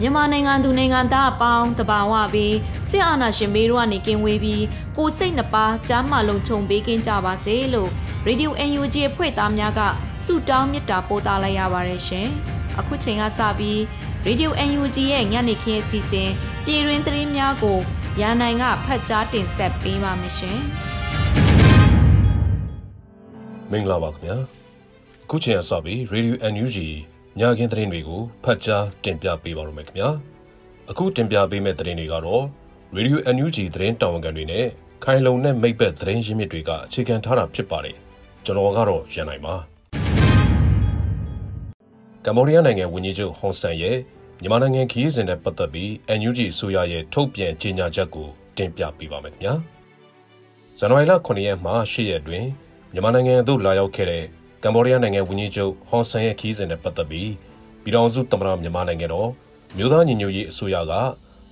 မြန်မာနိုင်ငံသူနိုင်ငံသားအပေါင်းတဘာဝပြီးစစ်အာဏာရှင်ဘေးတို့ကနေကင်းဝေးပြီးကိုစိတ်နှပါကြားမှလုံခြုံပေးကင်းကြပါစေလို့ Radio UNG အဖွဲ့သားများကဆုတောင်းမေတ္တာပို့သလိုက်ရပါတယ်ရှင်။အခုချိန်ကစပြီး Radio UNG ရဲ့ညနေခင်းအစီအစဉ်ပြည်တွင်းသတင်းများကိုရန်နိုင်ကဖတ်ကြားတင်ဆက်ပေးပါမယ်ရှင်။မင်္ဂလာပါခင်ဗျာ။အခုချိန်ကစပြီး Radio UNG ညခင်းသတင်းတွေကိုဖတ်ကြားတင်ပြပေးပါရမယ်ခင်ဗျာအခုတင်ပြပေးမယ့်သတင်းတွေကတော့ Radio NUG သတင်းတာဝန်ခံတွေနဲ့ခိုင်လုံတဲ့မိဘသတင်းရင်းမြစ်တွေကအခြေခံထားတာဖြစ်ပါတယ်ကျွန်တော်ကတော့ရန်နိုင်ပါကမ္ဘောဒီးယားနိုင်ငံဝန်ကြီးချုပ်ဟွန်ဆန်ရဲ့မြန်မာနိုင်ငံခရီးစဉ်နဲ့ပတ်သက်ပြီး NUG အစိုးရရဲ့ထုတ်ပြန်ကြေညာချက်ကိုတင်ပြပေးပါမယ်ခင်ဗျာဇန်နဝါရီလ9ရက်မှ10ရက်တွင်မြန်မာနိုင်ငံသို့လာရောက်ခဲ့တဲ့ ကမ္ဘောဒီးယားနိုင်ငံဝန်ကြီးချုပ်ဟွန်ဆန်ရဲ့ခီးစဉ်နဲ့ပတ်သက်ပြီးပြည်ထောင်စုသမ္မတမြန်မာနိုင်ငံတော်မြို့သားညီညွတ်ရေးအစိုးရက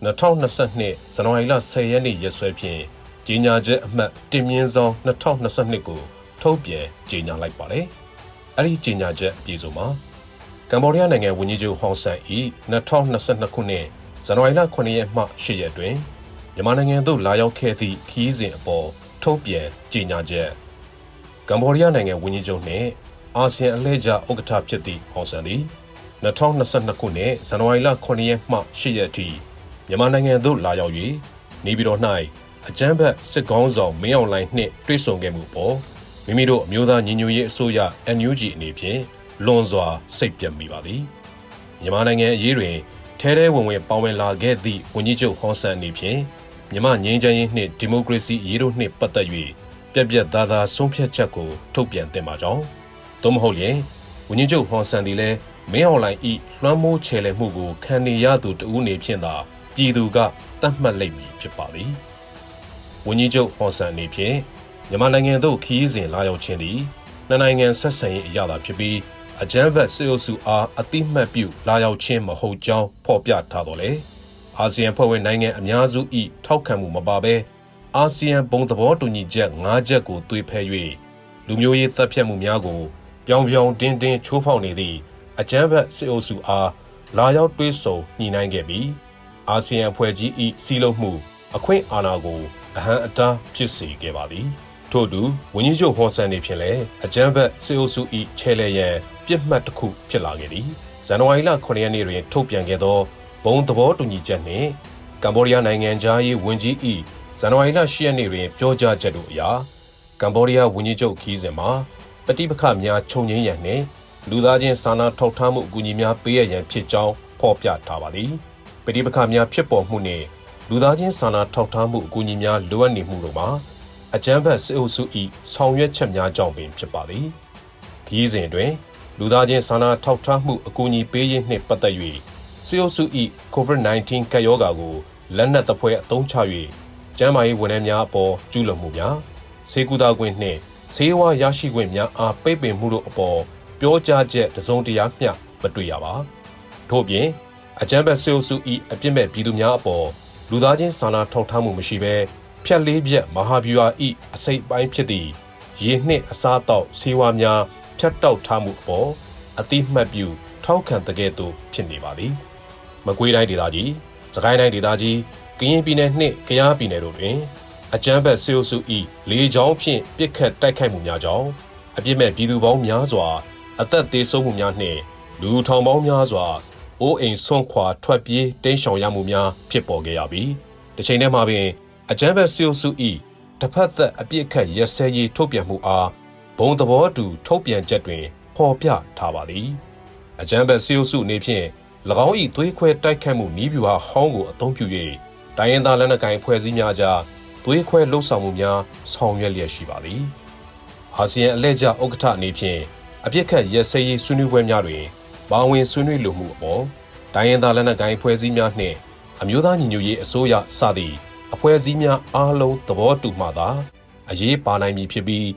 2022ဇန်နဝါရီလ10ရက်နေ့ရက်စွဲဖြင့်ကြီးညာချက်အမှတ်တင်မြင့်ဆောင်2022ကိုထုတ်ပြန်ကြေညာလိုက်ပါတယ်။အဲဒီကြေညာချက်အပြည့်စုံမှာကမ္ဘောဒီးယားနိုင်ငံဝန်ကြီးချုပ်ဟွန်ဆန်၏2022ခုနှစ်ဇန်နဝါရီလ9ရက်မှ10ရက်တွင်မြန်မာနိုင်ငံသို့လာရောက်ခဲ့သည့်ခီးစဉ်အပေါ်ထုတ်ပြန်ကြေညာချက် ကမ္ဘောဒီးယားနိုင်ငံဝန်ကြီးချုပ်နှင့်အာဆီယံအလှည့်ကျဥက္ကဋ္ဌဖြစ်သည့်ဟောင်ဆန်သည်2022ခုနှစ်ဇန်နဝါရီလ9ရက်မှ10ရက်အထိမြန်မာနိုင်ငံသို့လာရောက်၍နေပြည်တော်၌အကြမ်းဖက်စစ်ကောင်းဆောင်မင်းအောင်လှိုင်နှင့်တွေ့ဆုံခဲ့မှုပေါ်မိမိတို့အမျိုးသားညီညွတ်ရေးအစိုးရ NUG အနေဖြင့်လွန်စွာစိတ်ပြတ်မိပါသည်မြန်မာနိုင်ငံအရေးတွင်ထဲထဲဝင်ဝင်ပါဝင်လာခဲ့သည့်ဝန်ကြီးချုပ်ဟွန်ဆန်အနေဖြင့်မြန်မာငြိမ်းချမ်းရေးနှင့်ဒီမိုကရေစီအရေးတို့နှင့်ပတ်သက်၍ ပြက်ပြက်သားသားဆုံးဖြတ်ချက်ကိုထုတ်ပြန်တင်ပါကြောင်းသို့မဟုတ်ရင်ဝန်ကြီးချုပ်ဟွန်ဆန်ဒီလည်းမင်းအောင်လှိုင်ဤလွှမ်းမိုးချေလှယ်မှုကိုခံနေရသူတဦးနေဖြင့်သာပြည်သူကတတ်မှတ်လိမ့်မည်ဖြစ်ပါသည်ဝန်ကြီးချုပ်ဟွန်ဆန်အနေဖြင့်မြန်မာနိုင်ငံသို့ခရီးစဉ်လာရောက်ခြင်းသည်နှစ်နိုင်ငံဆက်ဆံရေးအရသာဖြစ်ပြီးအကြမ်းဖက်စစ်အုပ်စုအားအတိမတ်ပြုလာရောက်ခြင်းမဟုတ်ကြောင်းဖော်ပြထားတော်လဲအာဆီယံဖွဲ့ဝင်နိုင်ငံအများစု၏ထောက်ခံမှုမပါဘဲ အာဆီယံဘုံသဘောတူညီချက်၅ချက်ကိုသွေးဖဲ၍လူမျိုးရေးတပ်ဖြတ်မှုများကိုပြောင်ပြောင်တင်းတင်းချိုးဖောက်နေသည့်အကြမ်းဖက်စစ်အုပ်စုအားလာရောက်တွေးဆုံညှိနှိုင်းခဲ့ပြီးအာဆီယံအဖွဲ့ကြီး၏စီးလုံးမှု အခွင့်အာဏာကိုအဟံအတားဖြစ်စေခဲ့ပါသည်ထို့တူဝင်းကြီးချုပ်ဟော်ဆန်နေဖြင့်လည်းအကြမ်းဖက်စစ်အုပ်စု၏ချဲလဲရန်ပြစ်မှတ်တစ်ခုဖြစ်လာခဲ့သည်ဇန်နဝါရီလ9ရက်နေ့တွင်ထုတ်ပြန်ခဲ့သောဘုံသဘောတူညီချက်နှင့်ကမ္ဘောဒီးယားနိုင်ငံသားရေးဝန်ကြီး၏ ဇန်နဝါရီလ10ရက်နေ့တွင်ပြောကြားချက်တို့အရကမ္ဘောဒီးယားဝန်ကြီးချုပ်ခီးစဉ်မှာပဋိပက္ခများခြုံငင်းရန်နှင့်လူသားချင်းစာနာထောက်ထားမှုအကူအညီများပေးရန်ဖြစ်ကြောင်းဖော်ပြထားပါသည်ပဋိပက္ခများဖြစ်ပေါ်မှုနှင့်လူသားချင်းစာနာထောက်ထားမှုအကူအညီများလိုအပ်နေမှုတို့မှာအကြမ်းဖက်စစ်အုပ်စု၏ဆောင်ရွက်ချက်များကြောင့်ပင်ဖြစ်ပါသည်ခီးစဉ်တွင်လူသားချင်းစာနာထောက်ထားမှုအကူအညီပေးရေးနှင့်ပတ်သက်၍စစ်အုပ်စု၏ COVID-19 ကပ်ရောဂါကိုလက်နက်သဖွယ်အသုံးချ၍ ကျန်းမာရေးဝန်ထမ်းများအပေါ်ကျူးလွန်မှုများဆေးကုသခွင့်နှင့်ဆေးဝါးရရှိခွင့်များအားပိတ်ပင်မှုတို့အပေါ်ပြောကြားချက်တစုံတရာမျှမတွေ့ရပါထို့ပြင်အကြမ်းဖက်ဆဲအုပ်စု၏အပြစ်မဲ့ပြည်သူများအပေါ်လူသားချင်းစာနာထောက်ထားမှုမရှိဘဲဖြတ်လေးပြက်မဟာဗျူဟာ၏အစိတ်ပိုင်းဖြစ်သည့်ရေနှင့်အစားအသောက်ဆေးဝါးများဖြတ်တောက်ထားမှုအပေါ်အတိမှတ်ပြုထောက်ခံတဲ့ကဲ့သို့ဖြစ်နေပါသည်မကွေးတိုင်းဒေသကြီးစကိုင်းတိုင်းဒေသကြီး ကရင်ပြည်နယ်နှင့်ကယားပြည်နယ်တို့တွင်အကြမ်းဖက်ဆေးအုပ်စု၏လေကြောင်းဖြင့်ပစ်ခတ်တိုက်ခိုက်မှုများကြောင့်အပြစ်မဲ့ပြည်သူပေါင်းများစွာ အသက်သေးဆုံးမှုများနှင့်လူထောင်ပေါင်းများစွာအိုးအိမ်ဆွန့်ခွာထွက်ပြေးတိမ်းရှောင်ရမှုများဖြစ်ပေါ်ခဲ့ရပြီးတစ်ချိန်တည်းမှာပင်အကြမ်းဖက်ဆီယိုစု၏တစ်ဖက်သက်အပြစ်ခတ်ရက်စဲရေးထုတ်ပြန်မှုအားဘုံသဘောတူထုတ်ပြန်ချက်တွင်ဖော်ပြထားပါသည်အကြမ်းဖက်ဆီယိုစုအနေဖြင့်၎င်း၏သွေးခွဲတိုက်ခတ်မှုနီးဗျူဟာဟောင်းကိုအသုံးပြု၍ တိုင်းရင်းသားလက်နက်ကိုင်ဖွဲ့စည်းများကြားသွေးခွဲလှုပ်ဆောင်မှုများဆောင်ရွက်လျက်ရှိပါသည်အာဆီယံအလဲကျဥက္ကဋ္ဌအနေဖြင့်အပြစ်ခတ်ရက်စဲရေးဆွေးနွေးပွဲများတွင်ပါဝင်ဆွေးနွေးလိုမှုအပေါ်တိုင်းရင်းသားလက်နက်ကိုင်ဖွဲ့စည်းများနှင့်အမျိုးသားညီညွတ်ရေးအစိုးရစသည့်အဖွဲ့အစည်းများအားလုံးသဘောတူမှသာအရေးပါနိုင်မည်ဖြစ်ပြီး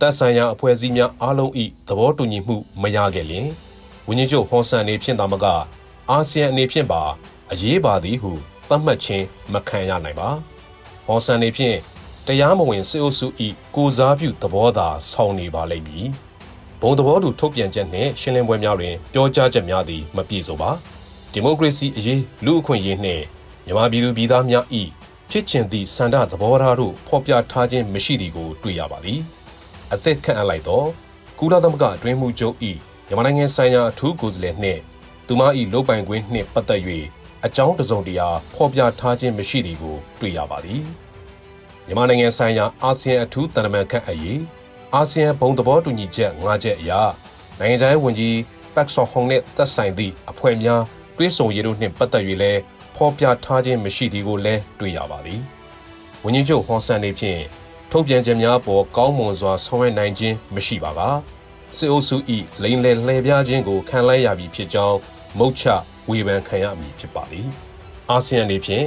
တပ်ဆိုင်ရာအဖွဲ့အစည်းများအားလုံး၏သဘောတူညီမှုမရခဲ့လျင်ဝင်းကြီးချုပ်ဟော်ဆန်နေဖြင့်သာမကအာဆီယံအနေဖြင့်ပါအရေးပါသည်ဟု သတ်မှတ်ခြင်းမခံရနိုင်ပါဟော်ဆန်နေဖြင့်တရားမဝင်စစ်အုပ်စု၏ကိုစားပြုသဘောသာဆောင်နေပါလိမ့်မည်ဘုံသဘောတူထုတ်ပြန်ချက်နှင့်ရှင်းလင်းပွဲများတွင်ပြောကြားချက်များသည်မပြည့်စုံပါဒီမိုကရေစီအရေးလူအခွင့်အရေးနှင့်မြန်မာပြည်သူပြည်သားများ၏ဖြစ်ချင်သည့်စန္ဒသဘောထားတို့ဖော်ပြထားခြင်းမရှိသည်ကိုတွေ့ရပါသည်အသက်ခန့်အပ်လိုက်သောကုလသမဂ္ဂအတွင်းမှုချုပ်၏မြန်မာနိုင်ငံဆိုင်ရာအထူးကိုယ်စားလှယ်နှင့်သူမ၏လုပ်ပိုင်ခွင့်နှင့်ပတ်သက်၍ အကြောင်းတစုံတရာဖော်ပြထားခြင်းမရှိသည်ကိုတွေ့ရပါသည်မြန်မာနိုင်ငံဆိုင်ရာအာဆီယံအထူးတန်တမန်ခန့်အရေးအာဆီယံဘုံသဘောတူညီချက်၅ချက်အရနိုင်ငံခြားရေးဝန်ကြီးပတ်ဆော့ဟုံနဲ့သက်ဆိုင်သည့်အဖွဲ့များတွဲဆုံရေးတို့နှင့်ပတ်သက်၍လည်းဖော်ပြထားခြင်းမရှိသည်ကိုလည်းတွေ့ရပါသည်။ဝန်ကြီးချုပ်ဟွန်ဆန်နေဖြင့်ထုတ်ပြန်ချက်များပေါ်ကောင်းမွန်စွာဆောင်ရွက်နိုင်ခြင်းမရှိပါကစစ်အုပ်စု၏လိန်လည်လှည့်ပြားခြင်းကိုခံလိုက်ရပြီဖြစ်ကြောင်းမုတ်ချ ဝေဖန်ခံရမည်ဖြစ်ပါသည်။အာဆီယံနေဖြင့်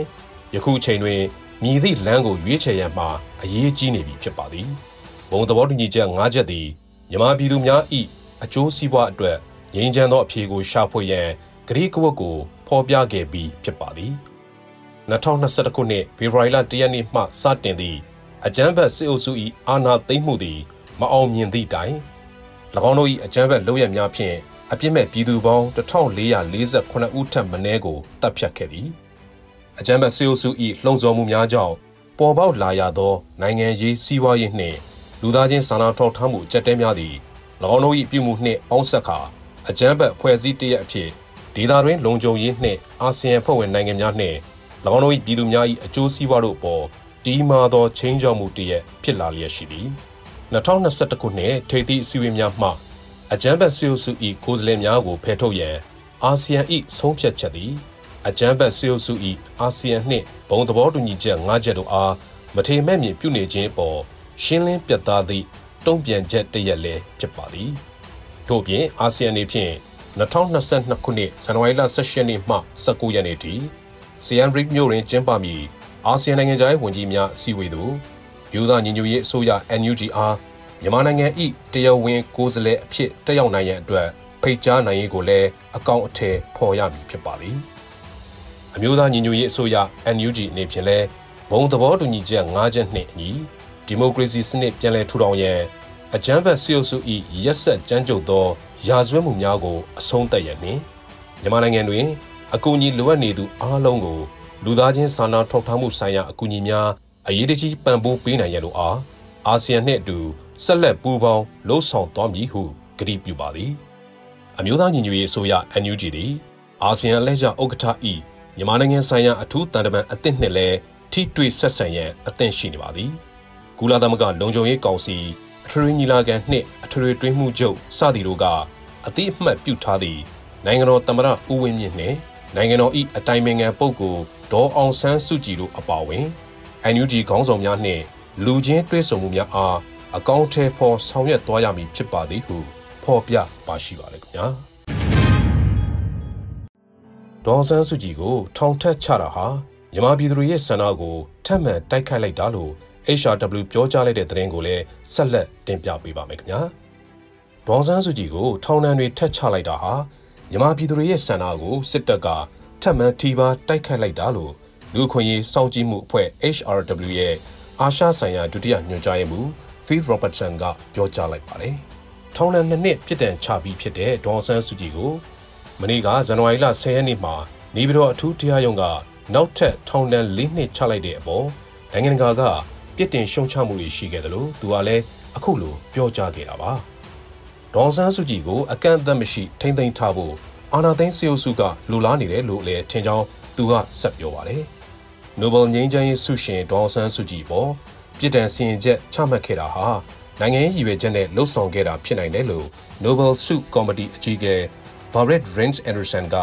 ယခုချိန်တွင်မြည်သည့်လမ်းကိုရွေးချယ်ရန်မှာအရေးကြီးနေပြီဖြစ်ပါသည်။ဘုံသဘောတူညီချက်၅ချက်သည်မြန်မာပြည်သူများ၏အကျိုးစီးပွားအတွက်ငြိမ်းချမ်းသောအဖြေကိုရှာဖွေရန်ဂရီကဝတ်ကိုဖော်ပြခဲ့ပြီးဖြစ်ပါသည်2021ခုနှစ်ဖေဖော်ဝါရီလ1ရက်နေ့မှစတင်သည့်အကြမ်းဖက်စစ်အုပ်စု၏အာဏာသိမ်းမှုသည် မအောင်မြင်သည့်တိုင်၎င်းတို့၏အကြမ်းဖက်လုပ်ရများဖြင့် အပြစ်မဲ့ပြည်သူပေါင်း1448ဦးထက်မနည်းကိုတပ်ဖြတ်ခဲ့သည်အကြမ်းဖက်စစ်အုပ်စု၏လှုံ့ဆော်မှုများကြောင့်ပေါ်ပေါက်လာရသော နိုင်ငံရေးစီးပွားရေးနှင့်လူသားချင်းစာနာထောက်ထားမှုအကြက်တဲများသည်၎င်းတို့၏ပြုမှုနှင့်ပေါင်းဆက်ခါအကြမ်းဖက်ဖွဲ့စည်းတရက်အဖြစ်ဒေသတွင်းလုံခြုံရေးနှင့်အာဆီယံဖွဲ့ဝင်နိုင်ငံများနှင့်၎င်းတို့၏ပြည်သူများ၏အကျိုးစီးပွားတို့အပေါ်တီးမာသောချင်းကြောက်မှုတရက်ဖြစ်လာလျက်ရှိသည်2021ခုနှစ်ထိပ်သီးအစည်းအဝေးများမှ အကြမ်းဖက်ဆီယိုစု၏ကိုယ်စားလှယ်များကိုဖယ်ထုတ်ရန်အာဆီယံ၏ဆုံးဖြတ်ချက်သည်အကြမ်းဖက်ဆီယိုစု၏အာဆီယံနှင့်ဘုံသဘောတူညီချက်၅ချက်တို့အားမထေမဲ့မြင်ပြုနေခြင်းအပေါ်ရှင်းလင်းပြတ်သားသည့်တုံ့ပြန်ချက်တရက်လည်းဖြစ်ပါသည်ထို့ပြင်အာဆီယံနေဖြင့်2022ခုနှစ်ဇန်နဝါရီလ18ရက်နေ့မှ19ရက်နေ့ထိဆီယန်ရစ်မြို့တွင်ကျင်းပမည်အာဆီယံနိုင်ငံခြားရေးဝန်ကြီးများအစည်းအဝေးသို့ယူသားညီညွတ်ရေးအစိုးရ NUGR မြန်မာနိုင်ငံ၏တရားဝင်ကိုယ်စားလှယ်အဖြစ်တက်ရောက်နိုင်ရန်အတွက်ဖိတ်ကြားနိုင်ရေးကိုလည်းအကောင့်အထည်ဖော်ရမည်ဖြစ်ပါသည်အမျိုးသားညီညွတ်ရေးအစိုးရ NUG အနေဖြင့်လည်းဘုံသဘောတူညီချက်၅ချက်နှင့်အညီဒီမိုကရေစီစနစ်ပြန်လည်ထူထောင်ရန်အကြမ်းဖက်ဆီယုပ်စု၏ရက်ဆက်ကြမ်းကြုတ်သောရာဇဝတ်မှုများကိုအဆုံးသတ်ရနှင့်မြန်မာနိုင်ငံတွင် အကူအညီလိုအပ်နေသူအားလုံးကိုလူသားချင်းစာနာထောက်ထားမှုဆိုင်ရာအကူအညီများအရေးတကြီးပံ့ပိုးပေးနိုင်ရလို့အား အာဆီယံနှင့်အတူဆက်လက်ပူးပေါင်းလှုပ်ဆောင်သွားမည်ဟုကတိပြုပါသည်အမျိုးသားညီညွတ်ရေးအစိုးရ NUG သည်အာဆီယံလက်ကျဥက္ကဋ္ဌ၏မြန်မာနိုင်ငံဆိုင်ရာအထူးတန်တမန်အသစ်နှင့်လည်းထိတွေ့ဆက်ဆံရန်အသင့်ရှိနေပါသည်ကုလသမဂ္ဂလုံခြုံရေးကောင်စီအထွေထွေညီလာခံနှင့်အထွေထွေတွင်းမှုချုပ်စသည်တို့ကအတိအမှတ်ပြုထားသည့်နိုင်ငံတော်သမ္မတဦးဝင်းမြင့်နှင့်နိုင်ငံတော်၏အတိုင်ပင်ခံပုဂ္ဂိုလ်ဒေါ်အောင်ဆန်းစုကြည်တို့အပါအဝင် NUG ခေါင်းဆောင်များနှင့် လူချင်းတွဲဆုံမှုများအားအကောင့်ထဲပေါ်ဆောင်ရွက်သွားရမည်ဖြစ်ပါသည်ဟုဖော်ပြပါရှိပါလေခင်ဗျာဒေါ်ဆန်းစုကြည်ကို ထောင်ထက်ချတာဟာမြန်မာပြည်သူတွေရဲ့ဆန္ဒကိုထပ်မံတိုက်ခိုက်လိုက်တာလို့ HRW ပြောကြားလိုက်တဲ့သတင်းကိုလည်းဆက်လက်တင်ပြပေးပါမယ်ခင်ဗျာဒေါ်ဆန်းစုကြည်ကိုထောင်ဒဏ်တွေထက်ချလိုက်တာဟာမြန်မာပြည်သူတွေရဲ့ဆန္ဒကိုစစ်တပ်ကထပ်မံထိပါတိုက်ခိုက်လိုက်တာလို့လူခွင့်ရေးစောင့်ကြည့်မှုအဖွဲ့ HRW ရဲ့ အာရှဆိုင်ရာဒုတိယညွှန်ကြားရေးမှူး Phil Robertson ကပြောကြားလိုက်ပါတယ်။ထောင်ဒဏ်နှစ်နှစ်ပြစ်ဒဏ်ချပြီးဖြစ်တဲ့ဒေါ်ဆန်းစုကြည်ကိုမနေ့ကဇန်နဝါရီလ10ရက်နေ့မှာနေပြည်တော်အထူးတရားရုံးကနောက်ထပ်ထောင်ဒဏ်၄နှစ်ချလိုက်တဲ့အပေါ်နိုင်ငံတကာကပြစ်တင်ရှုံချမှုတွေရှိခဲ့တယ်လို့သူကလည်းအခုလိုပြောကြားခဲ့တာပါ။ဒေါ်ဆန်းစုကြည်ကိုအကန့်အသတ်မရှိထိမ့်သိမ်းထားဖို့အာနာသိန်းစီယိုစုကလူလားနေတယ်လို့လည်းထင်ကြောင်းသူကဆက်ပြောပါတယ်။ Nobel ငြိမ်းချမ်းရေးဆုရှင်ဒေါ်ဆန်းစုကြည်ပေါ်ပြည်တံစီရင်ချက်ချမှတ်ခဲ့တာဟာနိုင်ငံရေးရည်ရွယ်ချက်နဲ့လှုပ်ဆောင်ခဲ့တာဖြစ်နိုင်တယ်လို့ Nobel ဆုကော်မတီအကြီးအကဲ Barrett Rins Anderson က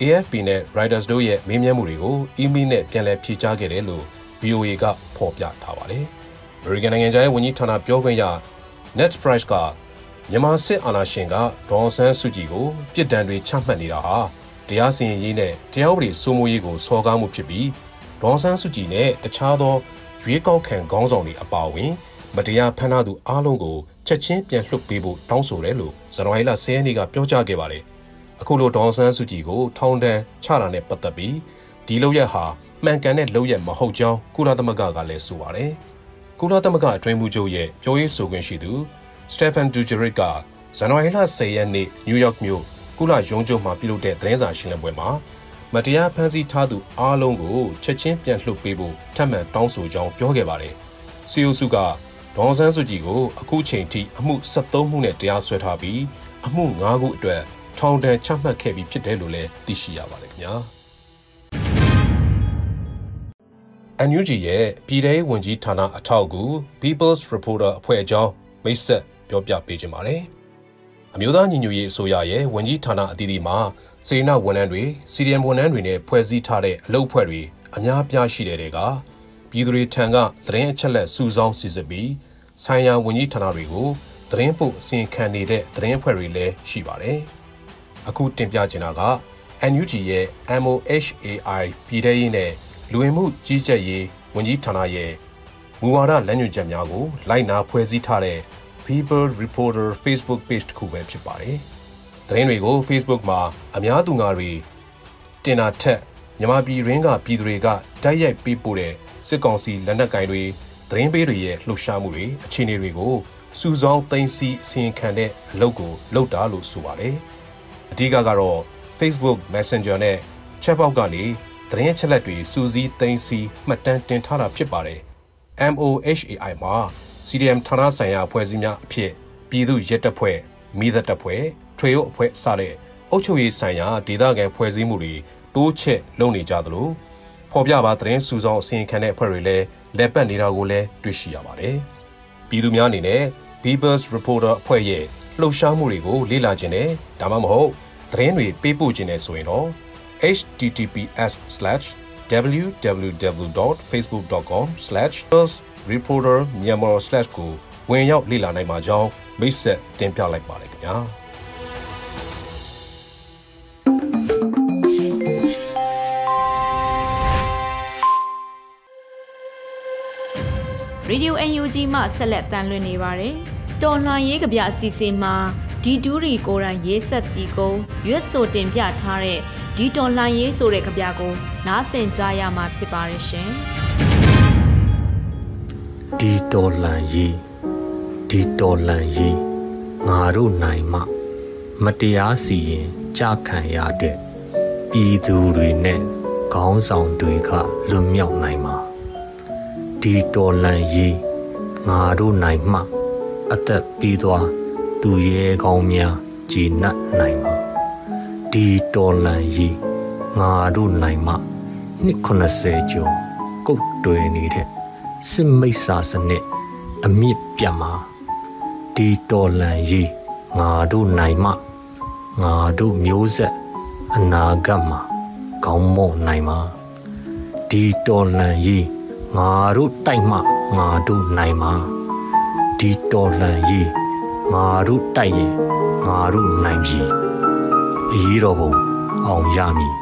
AFP နဲ့ Reuters တို့ရဲ့မေးမြန်းမှုတွေကိုအီးမေးလ်နဲ့ပြန်လည်ဖြေကြားခဲ့တယ်လို့ VOA ကဖော်ပြထားပါတယ်။ American နိုင်ငံခြားရေးဝန်ကြီးဌာနပြောခွင့်ရ Ned Price ကမြန်မာစစ်အာဏာရှင်ကဒေါ်ဆန်းစုကြည်ကိုပြစ်ဒဏ်တွေချမှတ်နေတာဟာတရားစီရင်ရေးနဲ့တရားဥပဒေစိုးမိုးရေးကိုစော်ကားမှုဖြစ်ပြီး ဒေါ်ဆန်းစုကြည်နဲ့တခြားသောရွေးကောက်ခံခေါင်းဆောင်တွေအပါအဝင်မတရားဖမ်းထားသူအားလုံးကိုချက်ချင်းပြန်လွှတ်ပေးဖို့တောင်းဆိုတယ်လို့ဇန်နဝါရီလ10ရက်နေ့ကပြောကြားခဲ့ပါတယ်။အခုလိုဒေါ်ဆန်းစုကြည်ကိုထောင်ဒဏ်ချတာနဲ့ပတ်သက်ပြီးဒီလောက်ရဟာမှန်ကန်တဲ့လောက်ရမဟုတ်ကြောင်းကုလသမဂ္ဂကလည်းဆိုပါတယ်။ကုလသမဂ္ဂအတွင်းမှုချုပ်ရဲ့ပြောရေးဆိုခွင့်ရှိသူစတေဖန်ဒူဂျရစ်ကဇန်နဝါရီလ10ရက်နေ့နယူးယောက်မြို့ကုလရုံးချုပ်မှာပြုလုပ်တဲ့သတင်းစာရှင်းလင်းပွဲမှာ မတရားဖမ်းဆီးထားသူအားလုံးကိုချက်ချင်းပြန်လွှတ်ပေးဖို့ထပ်မံတောင်းဆိုကြောင်းပြောခဲ့ပါတယ်။စီယိုစုကဒေါ်ဆန်းစုကြည်ကိုအခုချိန်ထိအမှု73မှုနဲ့တရားစွဲထားပြီးအမှု9ခုအတွက်ထောင်ဒဏ်ချမှတ်ခဲ့ပြီးဖြစ်တယ်လို့လည်းသိရှိရပါတယ်ခင်ဗျာ။ NUG ရဲ့ပြည်ထောင်ဝင်ကြီးဌာနအထောက်အကူ People's Reporter အဖွဲ့အကြောင်းမိတ်ဆက်ပြောပြပေးခြင်းပါတယ်။အမျိုးသားညီညွတ်ရေးအစိုးရရဲ့ဝင်ကြီးဌာနအသီးသီးမှာ စေနာဝန်ထမ်းတွေ CDM ဝန်ထမ်းတွေနဲ့ဖွဲ့စည်းထားတဲ့အလုပ်အဖွဲ့တွေအများပြားရှိတဲ့တွေကပြည်သူတွေထံကသတင်းအချက်အလက်စုဆောင်းစစ်ဆေးပြီးဆိုင်ရာဝန်ကြီးဌာနတွေကိုသတင်းပို့အစီရင်ခံနေတဲ့သတင်းအဖွဲ့တွေလည်းရှိပါတယ်။အခုတင်ပြချင်တာက NUG ရဲ့ MOHAI ပြည်ထရေးနဲ့လူဝင်မှုကြီးကြပ်ရေးဝန်ကြီးဌာနရဲ့မူဝါဒလမ်းညွှန်ချက်များကိုလိုက်နာဖွဲ့စည်းထားတဲ့ People Reporter Facebook Page တစ်ခုပဲဖြစ်ပါတယ်။ သတင်းတွေကို Facebook မှာအများသူငါတွေတင်တာထက်မြန်မာပြည်ရင်းကပြည်သူတွေကတိုက်ရိုက်ပေးပို့တဲ့စစ်ကောင်စီလက်နက်ကင်တွေသတင်းပေးတွေရဲ့လှုပ်ရှားမှုတွေအခြေအနေတွေကိုစူးစောင်းသိမ်းဆည်းအစီရင်ခံတဲ့အလုပ်ကိုလုပ်တာလို့ဆိုပါတယ်။အဓိကကတော့ Facebook Messenger နဲ့ Chatbot ကနေသတင်းချက်လက်တွေစူးစီးသိမ်းဆည်းမှတ်တမ်းတင်ထားတာဖြစ်ပါတယ်။ MOHAI မှာ CDM ဌာနဆိုင်ရာအဖွဲ့အစည်းများအဖြစ်ပြည်သူ့ရဲတပ်ဖွဲ့မိသက်တပ်ဖွဲ့ ထွေအုပ်အဖွဲ့စတဲ့အုပ်ချုပ်ရေးဆိုင်ရာဒေသခံဖွဲ့စည်းမှုတွေတိုးချဲ့လုပ်နေကြသလိုဖော်ပြပါသတင်းစုဆောင်အစီရင်ခံတဲ့အဖွဲ့တွေလည်းလက်ပတ်နေတာကိုလည်းတွေ့ရှိရပါတယ်။ပြည်သူများအနေနဲ့ People's Reporter အဖွဲ့ရဲ့လှုပ်ရှားမှုတွေကိုလေ့လာခြင်းနဲ့ဒါမှမဟုတ်သတင်းတွေပေးပို့ခြင်းနဲ့ဆိုရင်တော့ https://www.facebook.com/reportermyanmar/ ကိုဝင်ရောက်လေ့လာနိုင်ပါကြောင်းမိတ်ဆက်တင်ပြလိုက်ပါတယ်ခင်ဗျာ။ Radio UNG မှဆက်လက်တန်လွှင့်နေပါတယ်။တော်လှန်ရေးကဗျအစီအစဉ်မှာဒီတူးရီကိုရန်ရေးဆက်တီကုံရွတ်ဆိုတင်ပြထားတဲ့ဒီတော်လှန်ရေးဆိုတဲ့ကဗျကို နားဆင်ကြရမှာဖြစ်ပါတယ်ရှင်။ဒီတော်လှန်ရေးဒီတော်လှန်ရေးငါတို့နိုင်မှမတရားစီရင်ကြခံရတဲ့ပြည်သူတွေနဲ့ခေါင်းဆောင်တွေကလွတ်မြောက်နိုင်မှာ ဒီတော်လန်ရေးငါတို့နိုင်မှ အသက်ပေးသွားသူရဲကောင်းများကြည်နပ်နိုင်မှာဒီတော်လန်ရေးငါတို့နိုင်မှနှစ်80ကျော်ကုတ်တွယ်နေတဲ့စစ်မိတ်ဆာစနစ်အမြင့်ပြတ်မှာဒီတော်လန်ရေးငါတို့နိုင်မှငါတို့မျိုးဆက်အနာဂတ်မှာကောင်းမွန်နိုင်မှာဒီတော်လန်ရေး ငါတို့တိုက်မှငါတို့နိုင်မှာဒီတော်လှန်ရေးငါတို့တိုက်ရင်ငါတို့နိုင်ပြီအရေးတော်ပုံအောင်ရမည်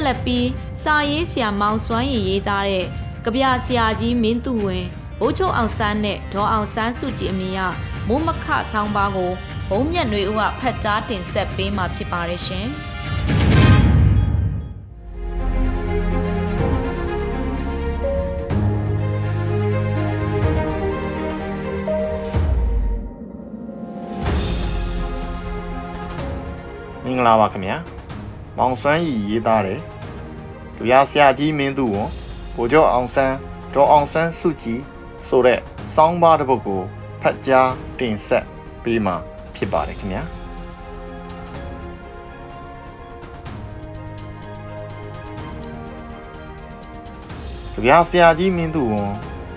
ဆက်လက်ပြီးစာရေးဆရာမောင်စွမ်းရည်ရေးသားတဲ့ကြပြဆရာကြီးမင်းသူဝင်ဘိုးချုပ်အောင်ဆန်းနဲ့ဒေါ်အောင်ဆန်းစုကြည်အမည်ရမိုးမခဆောင်းပါးကိုဘုံမြတ်နွေဦးကဖတ်ကြားတင်ဆက်ပေးမှာဖြစ်ပါတယ်ရှင်င်္ဂလာပါခင်ဗျာ မောင်စွမ်းရီရေးသားတယ်ကြပြဆရာကြီးမင်းသူဝန်ဗိုလ်ချုပ်အောင်ဆန်းဒေါ်အောင်ဆန်းစုကြည်ဆိုတဲ့စောင်းပါးတစ်ပုဒ်ကိုဖတ်ကြားတင်ဆက်ပေးမှာဖြစ်ပါတယ်ခင်ဗျာကြပြဆရာကြီးမင်းသူဝန်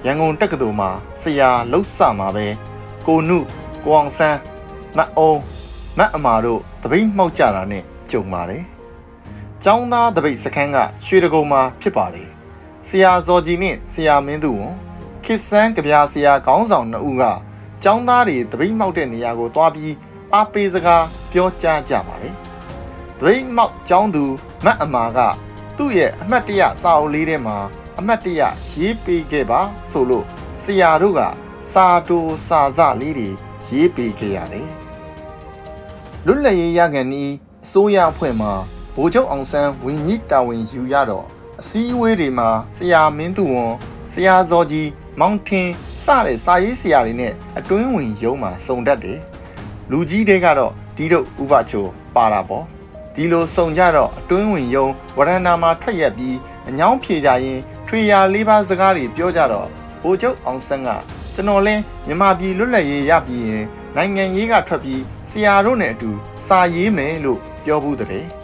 ရန်ကုန်တက္ကသိုလ်မှာဆရာလှုပ်ဆမှာပဲကိုနုကိုအောင်ဆန်းမတ်အောင်မတ်အမာတို့တပိတ်မှောက်ကြတာနဲ့ကြုံပါတယ်။ ကျောင်းသားတပိတ်စခန်းကရွှေတကုံမှာဖြစ်ပါတယ်။ဆရာဇော်ကြီးနဲ့ဆရာမင်းသူဝန်ခစ်ဆန်းကြပြဆရာခေါင်းဆောင်နှစ်ဦးကကျောင်းသားတွေတပိတ်မှောက်တဲ့နေရာကိုတွားပြီးအားပေးစကားပြောကြားကြပါတယ်။တပိတ်မှောက်ကျောင်းသူမတ်အမာကသူ့ရဲ့အမှတ်တရစာအုပ်လေးထဲမှာအမှတ်တရရေးပေးခဲ့ပါဆိုလို့ဆရာတို့ကစာတူစာစလေးတွေရေးပေးခဲ့ရတယ်။လွတ်လပ်ရေးရကန်ဤအစိုးရအဖွဲ့မှာ ဗိုလ်ချုပ်အောင်ဆန်းဝင်းကြီးတာဝန်ယူရတော့အစည်းအဝေးတွေမှာဆရာမင်းသူဝန်ဆရာဇော်ကြီးမောင်ထင်းစတဲ့စာရေးဆရာတွေနဲ့အတွင်းဝင်ရုံးမှာစုံတတ်တယ်။လူကြီးတွေကတော့ဒီတို့ဥပချိုပါတာပေါ့။ဒီလိုစုံကြတော့အတွင်းဝင်ရုံးဝရဏာမှာထွက်ရက်ပြီးအညောင်းဖြေကြရင်ထွေရာလေးပါးစကားတွေပြောကြတော့ဗိုလ်ချုပ်အောင်ဆန်းကကျွန်တော်လဲမြန်မာပြည်လွတ်လပ်ရေးရပြီးရင်နိုင်ငံရေးကထွက်ပြီးဆရာတို့နဲ့အတူစာရေးမယ်လို့ပြောဘူးတဲ့။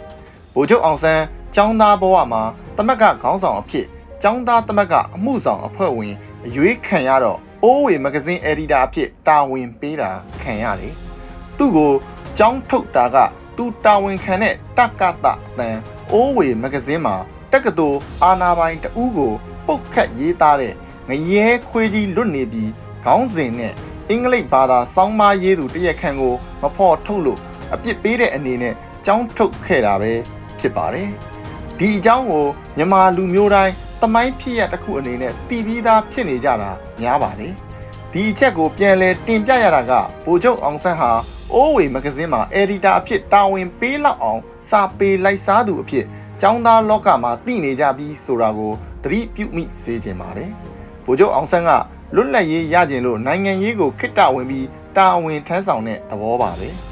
ဗိုလ်ချုပ်အောင်ဆန်းចောင်းသားဘဝမှာတမက်ကခေါင်းဆောင်အဖြစ်ចောင်းသားတမက်ကအမှုဆောင်အဖွဲ့ဝင်အရွေးခံရတော့အိုးဝေမဂဇင်းအယ်ဒီတာအဖြစ်တာဝန်ပေးတာခံရတယ်။သူ့ကိုចောင်းထုတ်တာကသူတာဝန်ခံတဲ့တက္ကသအတန်အိုးဝေမဂဇင်းမှာတက္ကသိုလ်အာနာပိုင်တဦးကိုပုတ်ခတ်ရေးသားတဲ့ငရဲခွေးကြီးလွတ်နေပြီးခေါင်းစဉ်နဲ့အင်္ဂလိပ်ဘာသာစောင်းမရေးသူတရက်ခန့်ကိုမဖော်ထုတ်လို့အပြစ်ပေးတဲ့အနေနဲ့ကြောင်းထုတ်ခဲ့တာပဲ ဖြစ်ပါတယ်။ဒီအကြောင်းကိုမြန်မာလူမျိုးတိုင်းတမိုင်းဖြစ်ရတစ်ခုအနေနဲ့တည်ပြီးသားဖြစ်နေကြတာများပါတယ်။ဒီအချက်ကိုပြန်လဲတင်ပြရတာကဗိုလ်ချုပ်အောင်ဆန်းဟာအိုးဝေမဂဇင်းမှာအယ်ဒီတာအဖြစ်တာဝန်ပေးလောက်အောင်စာပေလိုက်စားသူအဖြစ်ចောင်းသားလောကမှာတည်နေကြပြီးဆိုတာကိုသတိပြုမိစေချင်ပါတယ်။ဗိုလ်ချုပ်အောင်ဆန်းကလွတ်လပ်ရေးရကျင်လို့နိုင်ငံရေးကိုခစ်တဝင်ပြီးတာဝန်ထမ်းဆောင်တဲ့သဘောပါပဲ။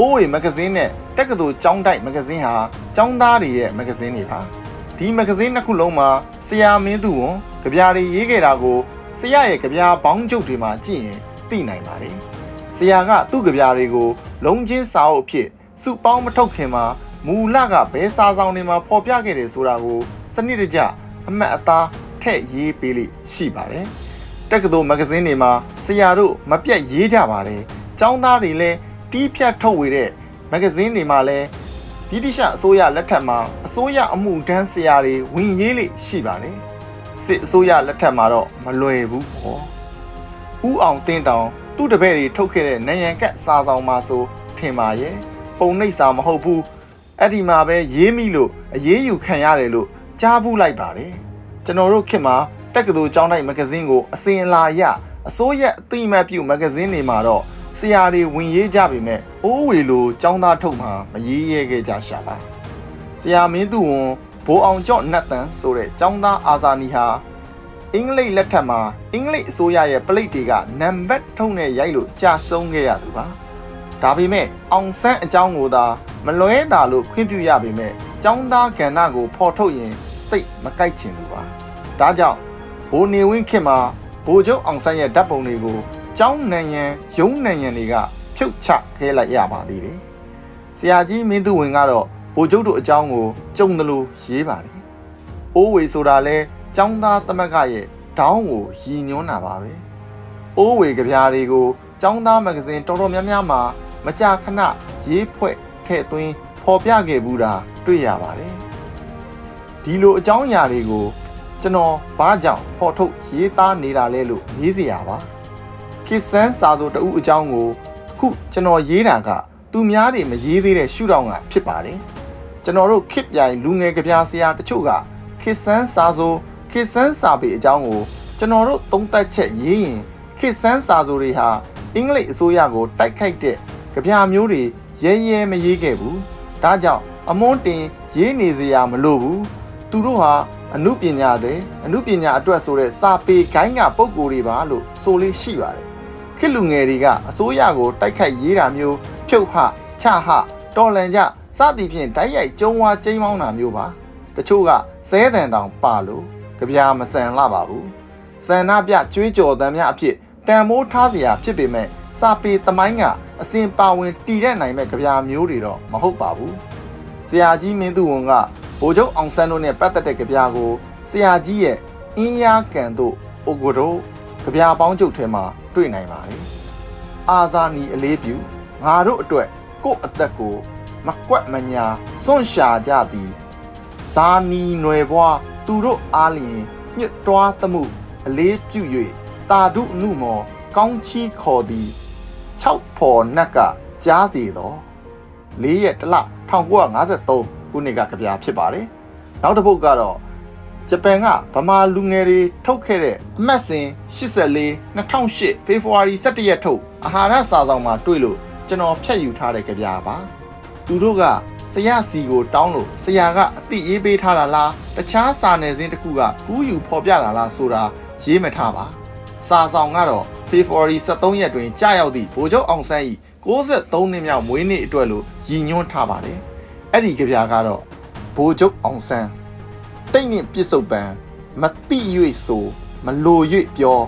အိုးဝေမဂဇင်းနဲ့တက္ကသိုလ်ကျောင်းတိုက်မဂဇင်းဟာကျောင်းသားတွေရဲ့မဂဇင်းတွေပါ။ဒီမဂဇင်းနှစ်ခုလုံးမှာဆရာမင်းသူဝန်ကြပြာတွေရေးခဲ့တာကိုဆရာရဲ့ကြပြာဘောင်းကျုပ်တွေမှာကြည့်ရင်သိနိုင်ပါတယ်။ဆရာကသူ့ကြပြာတွေကိုလုံးချင်းစာအုပ်အဖြစ်စုပေါင်းမထုတ်ခင်မှာမူလကဘဲစာဆောင်တွေမှာဖော်ပြခဲ့တယ်ဆိုတာကိုစနစ်တကျအမှတ်အသားထည့်ရေးပေးလိရှိပါတယ်။တက္ကသိုလ်မဂဇင်းတွေမှာဆရာတို့မပြတ်ရေးကြပါတယ်။ကျောင်းသားတွေလည်း တီးဖြတ်ထုတ်ဝေတဲ့မဂဇင်းတွေမှာလည်းဗြိတိရှအစိုးရလက်ထက်မှာအစိုးရအမှုတန်းဆရာတွေဝင်ရေးလိရှိပါတယ်။စစ်အစိုးရလက်ထက်မှာတော့မလွယ်ဘူးပေါ့။ဥအောင်တင်းတောင်သူ့တပည့်တွေထုတ်ခဲ့တဲ့နယံကတ်စာဆောင်မှာဆိုထင်ပါရဲ့ပုံနှိပ်စာမဟုတ်ဘူးအဲ့ဒီမှာပဲရေးမိလို့အရေးယူခံရတယ်လို့ကြားဘူးလိုက်ပါတယ်ကျွန်တော်တို့ခေတ်မှာတက္ကသိုလ်ကျောင်းတိုက်မဂဇင်းကိုအစင်အလာရအစိုးရအသိအမှတ်ပြုမဂဇင်းတွေမှာတော့ ဆရာတွေဝင်ရေးကြပေမဲ့အိုးဝေလိုကျောင်းသားထုတ်မှာမရေးရဲခဲ့ကြရှာပါဆရာမင်းသူဝန်ဘိုးအောင်ကျော့နတ်တန်ဆိုတဲ့ကျောင်းသားအာဇာနီဟာအင်္ဂလိပ်လက်ထက်မှာအင်္ဂလိပ်အစိုးရရဲ့ပလိတ်တွေကနံပါတ်ထုံးနဲ့ရိုက်လို့ကြာဆုံးခဲ့ရသူပါဒါပေမဲ့အောင်ဆန်းအကြောင်းကိုသာမလွဲတာလို့ခွင့်ပြုရပေမဲ့ကျောင်းသားကဏ္ဍကိုဖော်ထုတ်ရင်သိမကြိုက်ချင်ဘူးပါဒါကြောင့်ဘိုးနေဝင်းခင်မှာဘိုးချုပ်အောင်ဆန်းရဲ့ဓာတ်ပုံတွေကို ကျောင်းနံရံရုံးနံရံတွေကဖြုတ်ချခဲလိုက်ရပါသေးတယ်ဆရာကြီးမင်းသူဝင်ကတော့ဘိုးချုပ်တို့အကြောင်းကိုကြုံတယ်လို့ရေးပါတယ်အိုးဝေဆိုတာလဲကျောင်းသားသမက်ကရဲ့ဒေါင်းကိုရည်ညွှန်းတာပါပဲအိုးဝေကြပြားတွေကိုကျောင်းသားမဂ္ဂဇင်းတော်တော်များများမှာမကြာခဏရေးဖွဲ့ထည့်သွင်းဖော်ပြခဲ့ဘူးတာတွေ့ရပါတယ်ဒီလိုအကြောင်းအရာတွေကိုကျွန်တော်ဘာကြောင့်ဖော်ထုတ်ရေးသားနေတာလဲလို့မေးစရာပါ ခေစန်းစာဆိုတဦးအကြောင်းကိုခုကျွန်တော်ရေးတာကသူများတွေမရေးသေးတဲ့ရှုထောင့်ကဖြစ်ပါတယ်ကျွန်တော်တို့ခစ်ပြိုင်လူငယ်ကြပြားဆရာတချို့ကခေစန်းစာဆိုခေစန်းစာပေအကြောင်းကိုကျွန်တော်တို့သုံးသပ်ချက်ရေးရင်ခေစန်းစာဆိုတွေဟာအင်္ဂလိပ်အစိုးရကိုတိုက်ခိုက်တဲ့ကြပြားမျိုးတွေရဲရဲမရေးခဲ့ဘူးဒါကြောင့်အမွန်းတင်ရေးနေစရာမလိုဘူးသူတို့ဟာအမှုပညာတဲ့အမှုပညာအတွက်ဆိုတဲ့စာပေခိုင်းကပုံကိုယ်တွေပါလို့ဆိုလေးရှိပါတယ် ခေတ်လူငယ်တွေကအစိုးရကိုတိုက်ခိုက်ရေးတာမျိုးဖြုတ်ဟချဟတော်လန်ကြ စသည်ဖြင့်ဓာတ်ရိုက်ကျုံဝါကျိမ်းမောင်းတာမျိုးပါတချို့ကစဲတန်တောင်ပါလို့ကြပြာမဆန်လာပါဘူးဆန္ဒပြကျွေးကြော်တမ်းများအဖြစ်တန်မိုးထားเสียဖြစ်ပေမဲ့စာပေသမိုင်းကအစဉ်ပါဝင်တည်တဲ့နိုင်မဲ့ကြပြာမျိုးတွေတော့မဟုတ်ပါဘူးဆရာကြီးမင်းသူဝန်ကဗိုလ်ချုပ်အောင်ဆန်းတို့နဲ့ပတ်သက်တဲ့ကြပြာကိုဆရာကြီးရဲ့အင်းယားကန်တို့အိုဂိုတို့ကြပြာပေါင်းချုပ်ထဲမှာ တွေ့နိုင်ပါတယ်အာဇာနီအလေးပြုငါတို့အတွက်ကို့အသက်ကို မကွက်မညာစွန့်ရှာကြသည်ဇာနီຫນွယ်ဘွားသူတို့အားလျင်ညှစ်တွားသမှု အလေးပြု၍တာဒုနုမော ကောင်းချီခေါ်သည်6ဖော်နက်ကကြားစီတော့၄ရက်တလ1953ခုနှစ်ကကြပြဖြစ်ပါတယ်နောက်တစ်ပုတ်ကတော့ ဂျပန်ကဗမာလူငယ်တွေထုတ်ခဲ့တဲ့အမှတ်စဉ်84 2008ဖေဖော်ဝါရီ17ရက်ထုတ်အာဟာရစာဆောင်မှာတွေ့လို့ကျွန်တော်ဖြတ်ယူထားတဲ့ကြပြပါသူတို့ကဆရာစီကိုတောင်းလို့ဆရာကအတိအေးပေးထားတာလားတခြားစာနယ်ဇင်းတစ်ခုကကူးယူဖော်ပြတာလားဆိုတာရေးမထားပါစာဆောင်ကတော့ဖေဖော်ဝါရီ23ရက်တွင်ကြာရောက်သည့်ဗိုလ်ချုပ်အောင်ဆန်း၏63နှစ်မြောက်မွေးနေ့အတွက်လို့ရည်ညွှန်းထားပါတယ်အဲ့ဒီကြပြကတော့ဗိုလ်ချုပ်အောင်ဆန်း တိတ်နှင့်ပြစ်စုံပံမတိ၍ဆိုမလို၍ပြော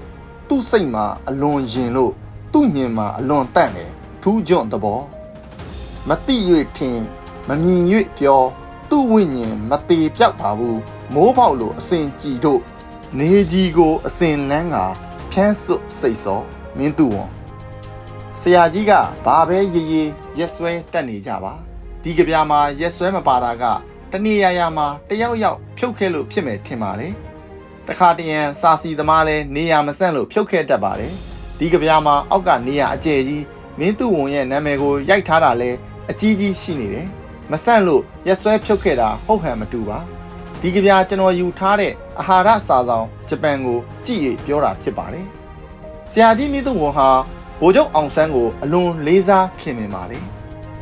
သူ့စိတ်မှာအလွန်ရင်လို့သူ့ညင်မှာအလွန်တန့်တယ်ထူးကြွန့်သဘောမတိ၍ထင်မမြင်၍ပြောသူ့ဝိညာဉ်မသေးပြောက်ပါဘူးမိုးပေါက်လိုအစဉ်ကြည်တို့နေကြီးကိုအစဉ်လန်းကဖြန်းစွတ်စိတ်စောမင်းသူဝန်ဆရာကြီးကဘာပဲရေးရေးရက်ဆွဲတက်နေကြပါဒီကြပြာမှာရက်ဆွဲမပါတာက တနေ့ရရမှာတယောက်ယောက်ဖြုတ်ခဲ့လို့ဖြစ်မယ်ထင်ပါတယ်တခါတရံစာစီသမားလဲနေရမဆန့်လို့ဖြုတ်ခဲ့တတ်ပါတယ်ဒီကြပြာမှာအောက်ကနေရအကျယ်ကြီးမင်းသူဝန်ရဲ့နာမည်ကိုရိုက်ထားတာလဲအကြီးကြီးရှိနေတယ်မဆန့်လို့ရက်ဆွဲဖြုတ်ခဲ့တာဟုတ်ဟန်မတူပါဒီကြပြကျွန်တော်ယူထားတဲ့အာဟာရစာဆောင်ဂျပန်ကိုကြည့်ရပြောတာဖြစ်ပါတယ်ဆရာကြီးမင်းသူဝန်ဟာဗိုလ်ချုပ်အောင်ဆန်းကိုအလွန်လေးစားခင်မင်ပါတယ်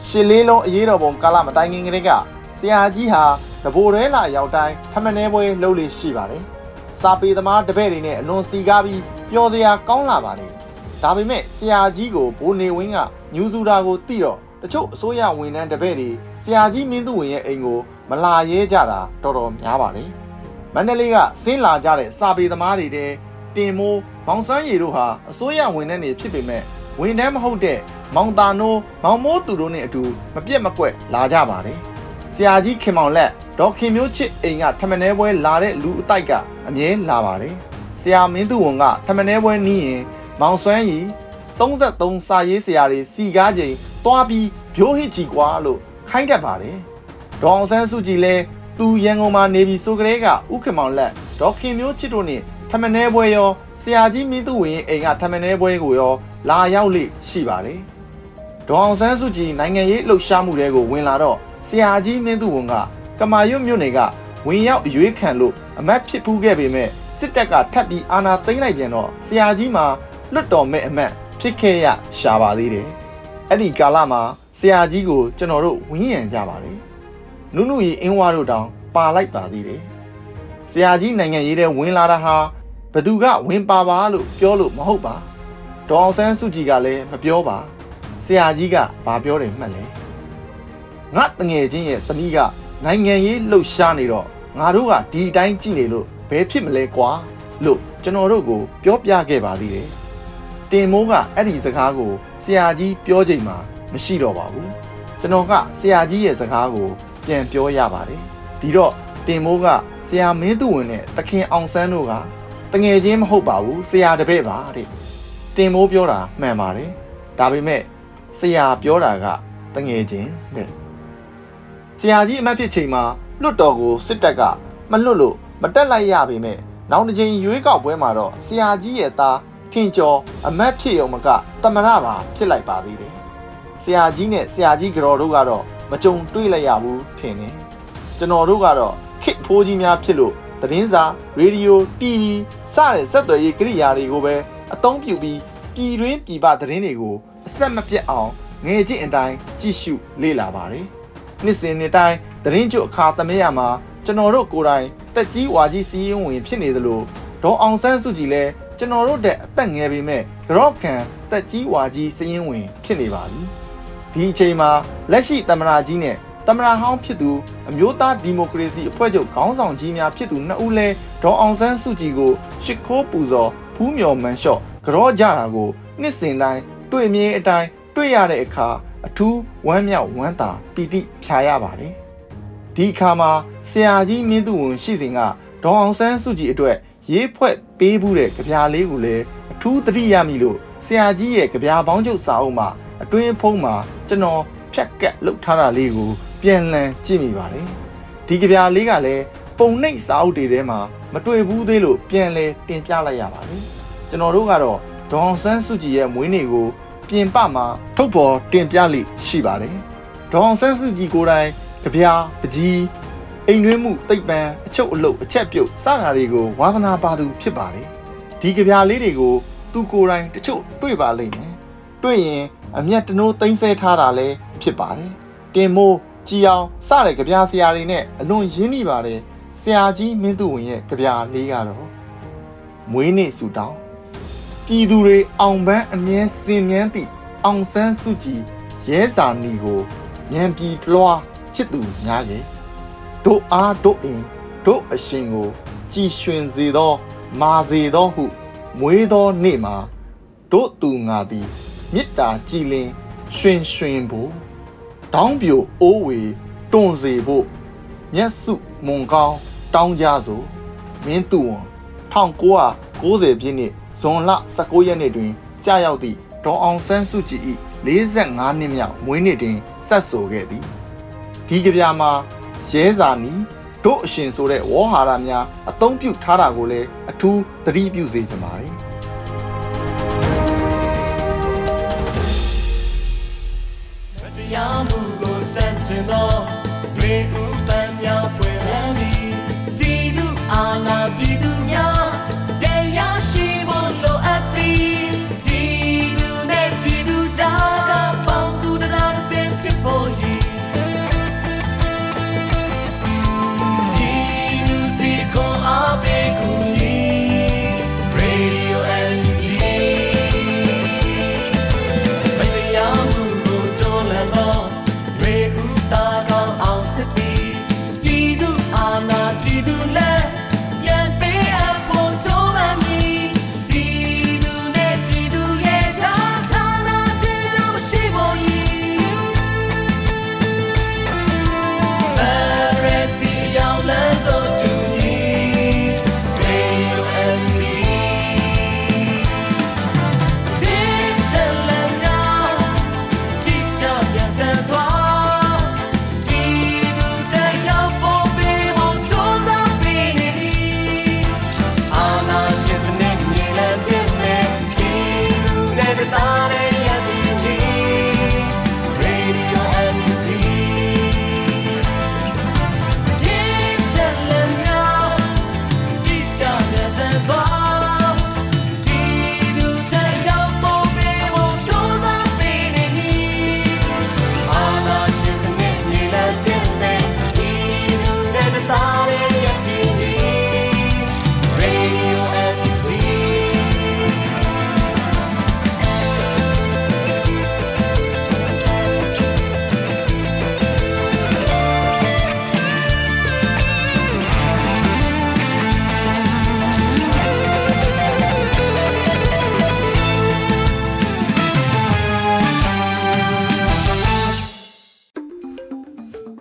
ရှစ်လေးလုံးအရေးတော်ပုံကာလမတိုင်ခင်ကလေးက ဆရာကြီးဟာတဘိုရဲလာရောက်တိုင်းထမနေပွဲလှုပ်လေရှိပါတယ်စာပေသမားတပည့်တွေနဲ့အလွန်စီကားပြီးပျော်စရာကောင်းလာပါတယ်ဒါပေမဲ့ဆရာကြီးကိုဘိုးနေဝင်းကညူစုတာကိုသိတော့တချို့အစိုးရဝန်ထမ်းတပည့်တွေဆရာကြီးမင်းသူဝင်ရဲ့အိမ်ကိုမလာရဲကြတာတော်တော်များပါတယ်မန္တလေးကဆင်းလာကြတဲ့စာပေသမားတွေတဲ့တင်မိုးမောင်စန်းရီတို့ဟာအစိုးရဝန်ထမ်းတွေဖြစ်ပေမဲ့ဝန်ထမ်းမဟုတ်တဲ့မောင်တာနိုးမောင်မိုးသူတို့နဲ့အတူမပြတ်မကွက်လာကြပါတယ် ဆရာကြီးခင်မောင်လက်ဒေါခင်မျိုးချစ်အိမ်ကထမနေပွဲလာတဲ့လူအတိုက်ကအမြဲလာပါတယ်ဆရာမင်းသူဝန်ကထမနေပွဲနီးရင်မောင်စွမ်းရီ33စာရေးဆရာတွေစီကားချိန်တွားပြီးဖြိုးဟစ်ချီကွာလို့ခိုင်းတတ်ပါတယ်ဒေါအောင်ဆန်းစုကြည်လည်းသူရန်ကုန်မှာနေပြီးဆိုကလေးကဥက္ကမောင်လက်ဒေါခင်မျိုးချစ်တို့နဲ့ထမနေပွဲရောဆရာကြီးမင်းသူဝင်အိမ်ကထမနေပွဲကိုရောလာရောက်လေရှိပါတယ်ဒေါအောင်ဆန်းစုကြည်နိုင်ငံရေးလှုပ်ရှားမှုတွေကိုဝင်လာတော့ ဆရာကြီးမင်းသူဝန်ကကမာရွတ်မြို့နယ်ကဝင်ရောက်အရွေးခံလို့အမတ်ဖြစ်ပူးခဲ့ပေမဲ့စစ်တပ်ကထပ်ပြီးအာဏာသိမ်းလိုက်ပြန်တော့ဆရာကြီးမှာလွတ်တော်မဲ့အမတ်ဖြစ်ခဲ့ရရှာပါသေးတယ်အဲ့ဒီကာလမှာဆရာကြီးကိုကျွန်တော်တို့ဝင်းရံကြပါလေနုနုရီအင်းဝါတို့တောင်ပါလိုက်ပါသေးတယ်ဆရာကြီးနိုင်ငံရေးတဲ့ဝင်လာတာဟာဘသူကဝင်ပါပါလို့ပြောလို့မဟုတ်ပါဒေါအောင်ဆန်းစုကြည်ကလည်းမပြောပါဆရာကြီးကဘာပြောတယ်မှတ်လဲ ငါတငယ်ချင်းရဲ့သမီးကနိုင်ငံရေးလှုပ်ရှားနေတော့ငါတို့ကဒီတိုင်းကြည့်နေလို့ဘယ်ဖြစ်မလဲကွာလို့ကျွန်တော်တို့ကိုပြောပြခဲ့ပါသေးတယ်တင်မိုးကအဲ့ဒီစကားကိုဆရာကြီးပြောချိန်မှာမရှိတော့ပါဘူးကျွန်တော်ကဆရာကြီးရဲ့စကားကိုပြန်ပြောရပါတယ်ဒီတော့တင်မိုးကဆရာမင်းသူဝင်နဲ့တခင်အောင်ဆန်းတို့ကတငယ်ချင်းမဟုတ်ပါဘူးဆရာတပည့်ပါတဲ့တင်မိုးပြောတာမှန်ပါတယ်ဒါပေမဲ့ဆရာပြောတာကတငယ်ချင်းတဲ့ ဆရာကြီးအမတ်ဖြစ်ချိန်မှာလွတ်တော်ကိုစစ်တပ်ကမလွတ်လို့မတက်လိုက်ရပေမဲ့နောက်တစ်ချိန်ရွေးကောက်ပွဲမှာတော့ဆရာကြီးရဲ့သားခင်ကျော်အမတ်ဖြစ်ရုံမကတမရပါဖြစ်လိုက်ပါသေးတယ်ဆရာကြီးနဲ့ဆရာကြီးကြော်တို့ကတော့မကြုံတွေ့လိုက်ရဘူးထင်တယ်ကျွန်တော်တို့ကတော့ခစ်ဖိုးကြီးများဖြစ်လို့သတင်းစာရေဒီယို TV စတဲ့စက်သွယ်ရေးကိရိယာတွေကိုပဲအသုံးပြုပြီးပြည်တွင်းပြည်ပသတင်းတွေကိုအဆက်မပြတ်အောင်ငယ်ချင်းအတိုင်းကြည့်ရှုလေ့လာပါတယ် နှစ်စဉ်နှစ်တိုင်းသတင်းကျွအခါသမယမှာကျွန်တော်တို့ကိုယ်တိုင်တက်ကြီးဝါကြီးစီးရင်ဝင်ဖြစ်နေသလိုဒေါ်အောင်ဆန်းစုကြည်လည်းကျွန်တော်တို့တဲ့အသက်ငယ်ပေမဲ့ကြော့ခံတက်ကြီးဝါကြီးစီးရင်ဝင်ဖြစ်နေပါပြီဒီအချိန်မှာလက်ရှိသမ္မတကြီးနဲ့တသမရဟောင်းဖြစ်သူအမျိုးသားဒီမိုကရေစီအဖွဲ့ချုပ်ခေါင်းဆောင်ကြီးများဖြစ်သူနှစ်ဦးလဲဒေါအောင်ဆန်းစုကြည်ကိုရှ िख ိုးပူဇော်ဖူးမြော်မန်လျှော့ကြောကြတာကိုနှစ်စဉ်တိုင်းတွေ့မြင်အတိုင်းတွေ့ရတဲ့အခါ အထူးဝမ်းမြောက်ဝမ်းသာပီတိဖြာရပါတယ်ဒီအခါမှာဆရာကြီးမင်းသူဝန်ရှိစဉ်ကဒေါအောင်ဆန်းစုကြည်အတွက်ရေးဖွဲ့ပေးဘူးတဲ့ကြပြားလေးကိုလည်းအထူးသတိရမိလို့ဆရာကြီးရဲ့ကြပြားပေါင်းချုပ်စာအုပ်မှာအတွင်းဖုံးမှာကျွန်တော်ဖြတ်ကတ်လှုပ်ထားတာလေးကိုပြန်လည်ကြည့်မိပါတယ်ဒီကြပြားလေးကလည်းပုံနှိပ်စာအုပ်တွေထဲမှာမတွေ့ဘူးသေးလို့ပြန်လည်တင်ပြလိုက်ရပါတယ်ကျွန်တော်တို့ကတော့ဒေါအောင်ဆန်းစုကြည်ရဲ့မွေးနေ့ကို ပြင်ပမှာထုတ်ဖော်တင်ပြလိရှိပါတယ်ဒေါအောင်ဆန်းစုကြည်ကိုယ်တိုင်ကြပြားပကြီးအိမ်တွင်းမှုတိတ်ပံအချုပ်အလုတ်အချက်ပြုတ်စတာတွေကိုဝါသနာပါသူဖြစ်ပါတယ်ဒီကြပြားလေးတွေကိုသူကိုယ်တိုင်တချို့တွေ့ပါလိမ့်မယ်တွေ့ရင်အမျက်တနိုးသိမ့်ဆဲထားတာလည်းဖြစ်ပါတယ်တင်မိုးကြည်အောင်စတဲ့ကြပြားဆရာတွေနဲ့အလွန်ရင်းနှီးပါတယ်ဆရာကြီးမင်းသူဝင်ရဲ့ကြပြားလေးကတော့မွေးနေ့ဆူတောင်း ပြည်သူတွေအောင်ပန်းအမြဲစင်မြန်းသည့်အောင်ဆန်းစုကြည်ရဲစာနီကိုဉာဏ်ပြည်လွှားချစ်သူများရဲ့တို့အားတို့အင်တို့အရှင်ကိုကြည်ရွှင်စေသောမာစေသောဟုမွေးသောနေ့မှာတို့သူငါသည်မေတ္တာကြည်လင်ရွှင်ရွှင်ဖို့တောင်းပြိုအိုးဝေတွန်စေဖို့မျက်စုမွန်ကောင်းတောင်းကြစို့မင်းသူဝန်1990ပြည့်နှစ် ဇွန်လ19ရက်နေ့တွင်ကြာရောက်သည့်ဒေါအောင်ဆန်းစုကြည်၏45နှစ်မြောက်မွေးနေ့တွင်ဆက်ဆိုခဲ့သည်ဒီကြပြမှာရဲစာနီတို့အရှင်ဆိုတဲ့ဝေါ်ဟာရများအသုံးပြုထားတာကိုလည်းအထူးသတိပြုစေချင်ပါတယ်တရားမှုကိုစန့်ကျင်သောရေဦးပန်းများ